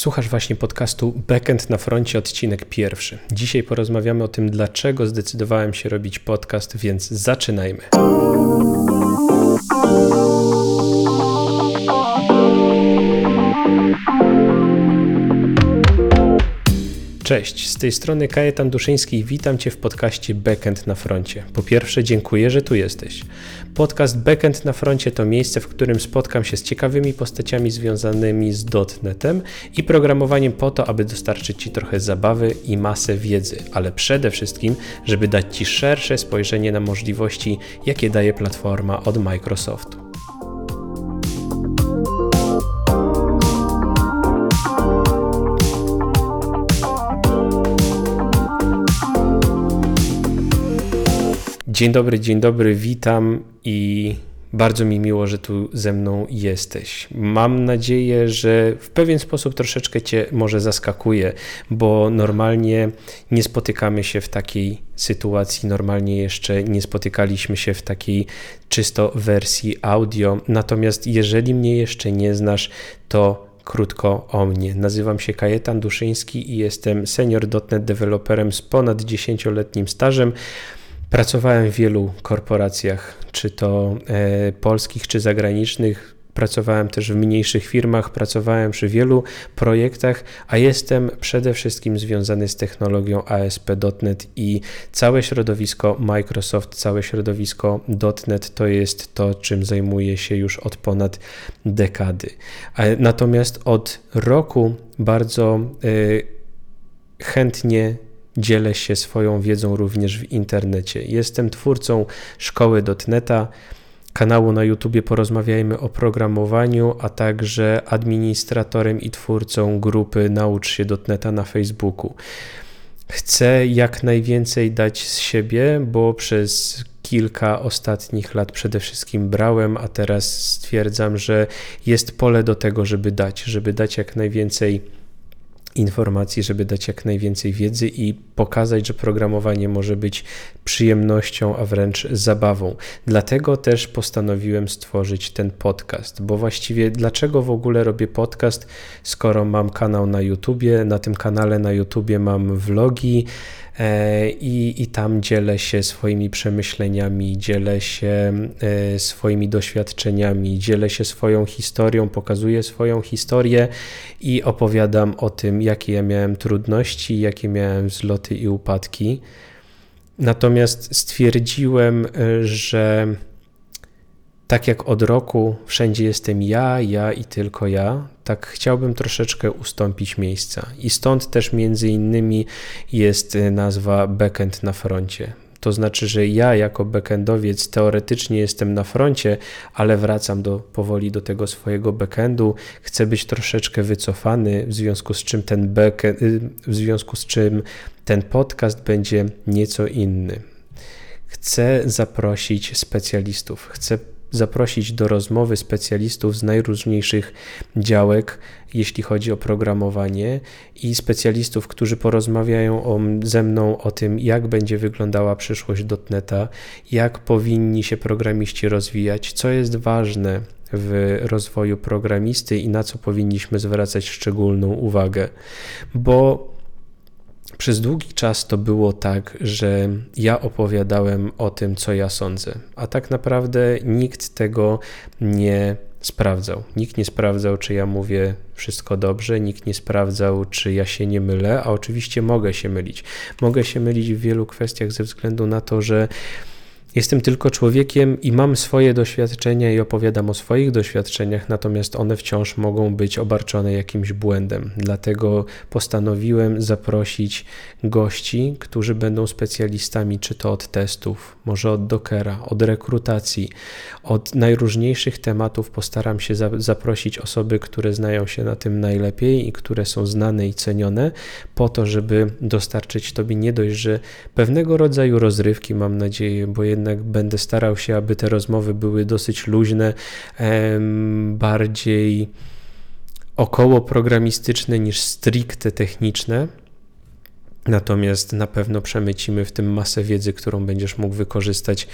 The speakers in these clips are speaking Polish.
Słuchasz właśnie podcastu Backend na froncie, odcinek pierwszy. Dzisiaj porozmawiamy o tym, dlaczego zdecydowałem się robić podcast, więc zaczynajmy. Cześć, z tej strony Kajetan Duszyński i witam Cię w podcaście Backend na froncie. Po pierwsze, dziękuję, że tu jesteś. Podcast Backend na froncie to miejsce, w którym spotkam się z ciekawymi postaciami związanymi z .NETem i programowaniem po to, aby dostarczyć Ci trochę zabawy i masę wiedzy, ale przede wszystkim, żeby dać Ci szersze spojrzenie na możliwości, jakie daje platforma od Microsoftu. Dzień dobry, dzień dobry, witam i bardzo mi miło, że tu ze mną jesteś. Mam nadzieję, że w pewien sposób troszeczkę Cię może zaskakuje, bo normalnie nie spotykamy się w takiej sytuacji, normalnie jeszcze nie spotykaliśmy się w takiej czysto wersji audio. Natomiast jeżeli mnie jeszcze nie znasz, to krótko o mnie. Nazywam się Kajetan Duszyński i jestem senior.NET deweloperem z ponad 10-letnim stażem. Pracowałem w wielu korporacjach, czy to e, polskich, czy zagranicznych. Pracowałem też w mniejszych firmach, pracowałem przy wielu projektach, a jestem przede wszystkim związany z technologią ASP.NET i całe środowisko Microsoft, całe środowisko .NET to jest to, czym zajmuję się już od ponad dekady. Natomiast od roku bardzo e, chętnie dzielę się swoją wiedzą również w internecie. Jestem twórcą szkoły .NETA, kanału na YouTube Porozmawiajmy o programowaniu, a także administratorem i twórcą grupy Naucz się .NETA na Facebooku. Chcę jak najwięcej dać z siebie, bo przez kilka ostatnich lat przede wszystkim brałem, a teraz stwierdzam, że jest pole do tego, żeby dać, żeby dać jak najwięcej informacji, żeby dać jak najwięcej wiedzy i pokazać, że programowanie może być przyjemnością, a wręcz zabawą. Dlatego też postanowiłem stworzyć ten podcast, bo właściwie dlaczego w ogóle robię podcast, skoro mam kanał na YouTubie, na tym kanale na YouTubie mam vlogi, i, i tam dzielę się swoimi przemyśleniami, dzielę się e, swoimi doświadczeniami, dzielę się swoją historią, pokazuję swoją historię i opowiadam o tym, jakie ja miałem trudności, jakie miałem wzloty i upadki. Natomiast stwierdziłem, e, że tak jak od roku wszędzie jestem ja, ja i tylko ja, tak chciałbym troszeczkę ustąpić miejsca. I stąd też między innymi jest y, nazwa backend na froncie. To znaczy, że ja jako backendowiec teoretycznie jestem na froncie, ale wracam do, powoli do tego swojego backendu. Chcę być troszeczkę wycofany, w związku z czym ten backend, y, w związku z czym ten podcast będzie nieco inny. Chcę zaprosić specjalistów, chcę zaprosić do rozmowy specjalistów z najróżniejszych działek, jeśli chodzi o programowanie, i specjalistów, którzy porozmawiają o, ze mną o tym, jak będzie wyglądała przyszłość dotneta, jak powinni się programiści rozwijać, co jest ważne w rozwoju programisty i na co powinniśmy zwracać szczególną uwagę. Bo przez długi czas to było tak, że ja opowiadałem o tym, co ja sądzę, a tak naprawdę nikt tego nie sprawdzał. Nikt nie sprawdzał, czy ja mówię wszystko dobrze, nikt nie sprawdzał, czy ja się nie mylę, a oczywiście mogę się mylić. Mogę się mylić w wielu kwestiach ze względu na to, że Jestem tylko człowiekiem i mam swoje doświadczenia i opowiadam o swoich doświadczeniach, natomiast one wciąż mogą być obarczone jakimś błędem. Dlatego postanowiłem zaprosić gości, którzy będą specjalistami, czy to od testów, może od dockera, od rekrutacji, od najróżniejszych tematów. Postaram się za zaprosić osoby, które znają się na tym najlepiej i które są znane i cenione, po to, żeby dostarczyć Tobie nie dość, że pewnego rodzaju rozrywki, mam nadzieję, bo jednak jednak będę starał się, aby te rozmowy były dosyć luźne, bardziej około programistyczne niż stricte techniczne. Natomiast na pewno przemycimy w tym masę wiedzy, którą będziesz mógł wykorzystać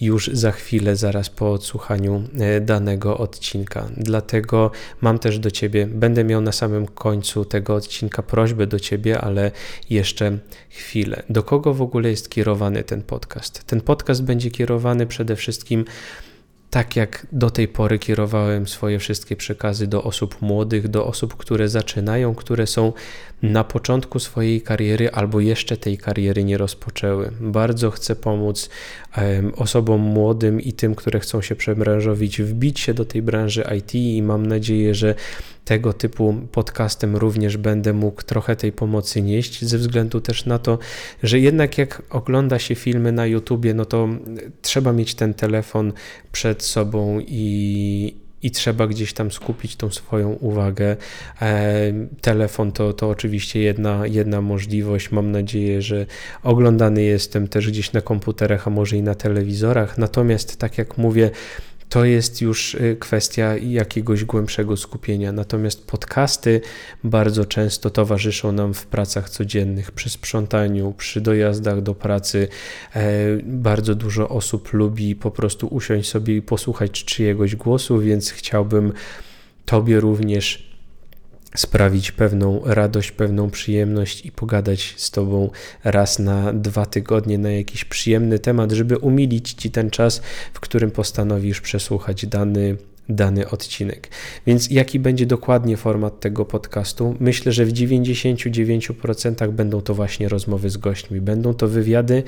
już za chwilę, zaraz po odsłuchaniu e, danego odcinka. Dlatego mam też do Ciebie, będę miał na samym końcu tego odcinka prośbę do Ciebie, ale jeszcze chwilę. Do kogo w ogóle jest kierowany ten podcast? Ten podcast będzie kierowany przede wszystkim tak jak do tej pory kierowałem swoje wszystkie przekazy do osób młodych, do osób, które zaczynają, które są na początku swojej kariery albo jeszcze tej kariery nie rozpoczęły. Bardzo chcę pomóc osobom młodym i tym, które chcą się przebranżowić, wbić się do tej branży IT i mam nadzieję, że tego typu podcastem również będę mógł trochę tej pomocy nieść, ze względu też na to, że jednak jak ogląda się filmy na YouTubie, no to trzeba mieć ten telefon przed sobą i, i trzeba gdzieś tam skupić tą swoją uwagę. E, telefon to, to oczywiście jedna, jedna możliwość. Mam nadzieję, że oglądany jestem też gdzieś na komputerach, a może i na telewizorach. Natomiast, tak jak mówię, to jest już y, kwestia jakiegoś głębszego skupienia. Natomiast podcasty bardzo często towarzyszą nam w pracach codziennych, przy sprzątaniu, przy dojazdach do pracy. E, bardzo dużo osób lubi po prostu usiąść sobie i posłuchać czyjegoś głosu, więc chciałbym Tobie również sprawić pewną radość, pewną przyjemność i pogadać z Tobą raz na dwa tygodnie na jakiś przyjemny temat, żeby umilić Ci ten czas, w którym postanowisz przesłuchać dany dany odcinek. Więc jaki będzie dokładnie format tego podcastu? Myślę, że w 99% będą to właśnie rozmowy z gośćmi, będą to wywiady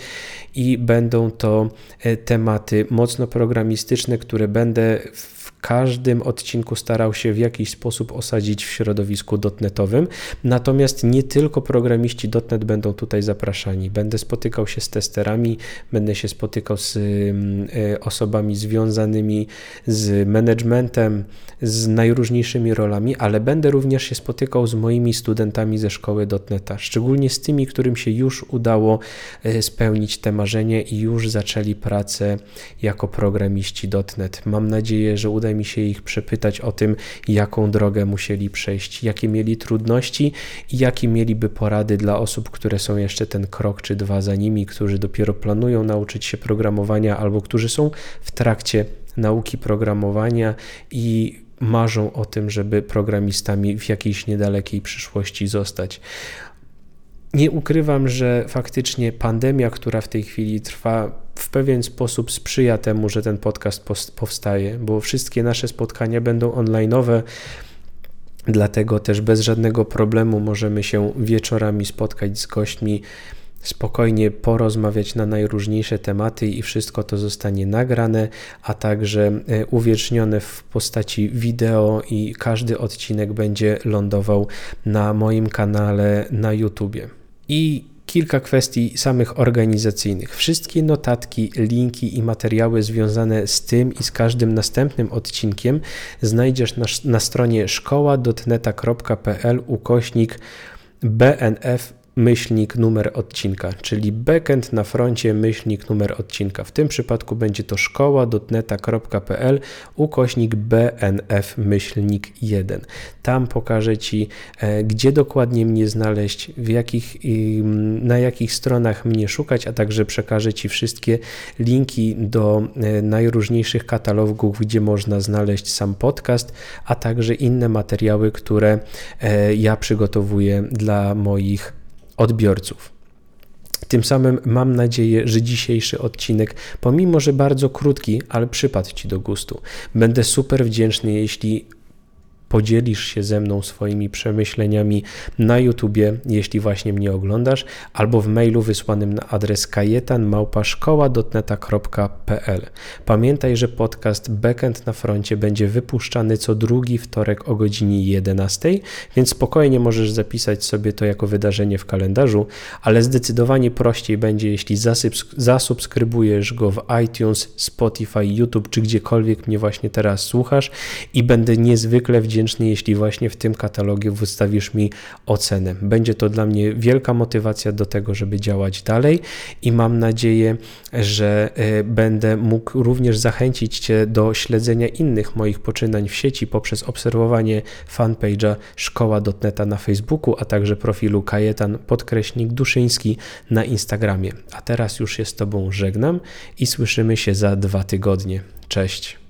i będą to e, tematy mocno programistyczne, które będę w każdym odcinku starał się w jakiś sposób osadzić w środowisku dotnetowym. Natomiast nie tylko programiści dotnet będą tutaj zapraszani. Będę spotykał się z testerami, będę się spotykał z mm, e, osobami związanymi z managementem, z najróżniejszymi rolami, ale będę również się spotykał z moimi studentami ze szkoły dotneta, szczególnie z tymi, którym się już udało e, spełnić te marzenie i już zaczęli pracę jako programiści dotnet. Mam nadzieję, że uda mi się ich przepytać o tym, jaką drogę musieli przejść, jakie mieli trudności i jakie mieliby porady dla osób, które są jeszcze ten krok czy dwa za nimi, którzy dopiero planują nauczyć się programowania albo którzy są w trakcie nauki programowania i marzą o tym, żeby programistami w jakiejś niedalekiej przyszłości zostać. Nie ukrywam, że faktycznie pandemia, która w tej chwili trwa, w pewien sposób sprzyja temu, że ten podcast powstaje, bo wszystkie nasze spotkania będą online'owe. Dlatego też bez żadnego problemu możemy się wieczorami spotkać z gośćmi, spokojnie porozmawiać na najróżniejsze tematy i wszystko to zostanie nagrane, a także e, uwiecznione w postaci wideo i każdy odcinek będzie lądował na moim kanale na YouTubie. I kilka kwestii samych organizacyjnych. Wszystkie notatki, linki i materiały związane z tym i z każdym następnym odcinkiem znajdziesz na, na stronie szkoła.neta.pl ukośnik BNF myślnik numer odcinka, czyli backend na froncie myślnik numer odcinka. W tym przypadku będzie to szkoła.dotneta.pl ukośnik BNF myślnik 1. Tam pokażę Ci, e, gdzie dokładnie mnie znaleźć, w jakich, na jakich stronach mnie szukać, a także przekażę Ci wszystkie linki do e, najróżniejszych katalogów, gdzie można znaleźć sam podcast, a także inne materiały, które e, ja przygotowuję dla moich odbiorców. Tym samym mam nadzieję, że dzisiejszy odcinek, pomimo że bardzo krótki, ale przypadł Ci do gustu. Będę super wdzięczny, jeśli podzielisz się ze mną swoimi przemyśleniami na YouTubie, jeśli właśnie mnie oglądasz, albo w mailu wysłanym na adres kajetanmałpaszkoła.dotneta.pl. Pamiętaj, że podcast Backend na froncie będzie wypuszczany co drugi wtorek o godzinie 11, więc spokojnie możesz zapisać sobie to jako wydarzenie w kalendarzu, ale zdecydowanie prościej będzie, jeśli zasubskrybujesz go w iTunes, Spotify, YouTube czy gdziekolwiek mnie właśnie teraz słuchasz i będę niezwykle wdzięczny wdzięczny, jeśli właśnie w tym katalogie wystawisz mi ocenę. Będzie to dla mnie wielka motywacja do tego, żeby działać dalej i mam nadzieję, że e, będę mógł również zachęcić Cię do śledzenia innych moich poczynań w sieci poprzez obserwowanie fanpage'a szkoła.neta na Facebooku, a także profilu Kajetan podkreśnik Duszyński na Instagramie. A teraz już się z Tobą żegnam i słyszymy się za dwa tygodnie. Cześć.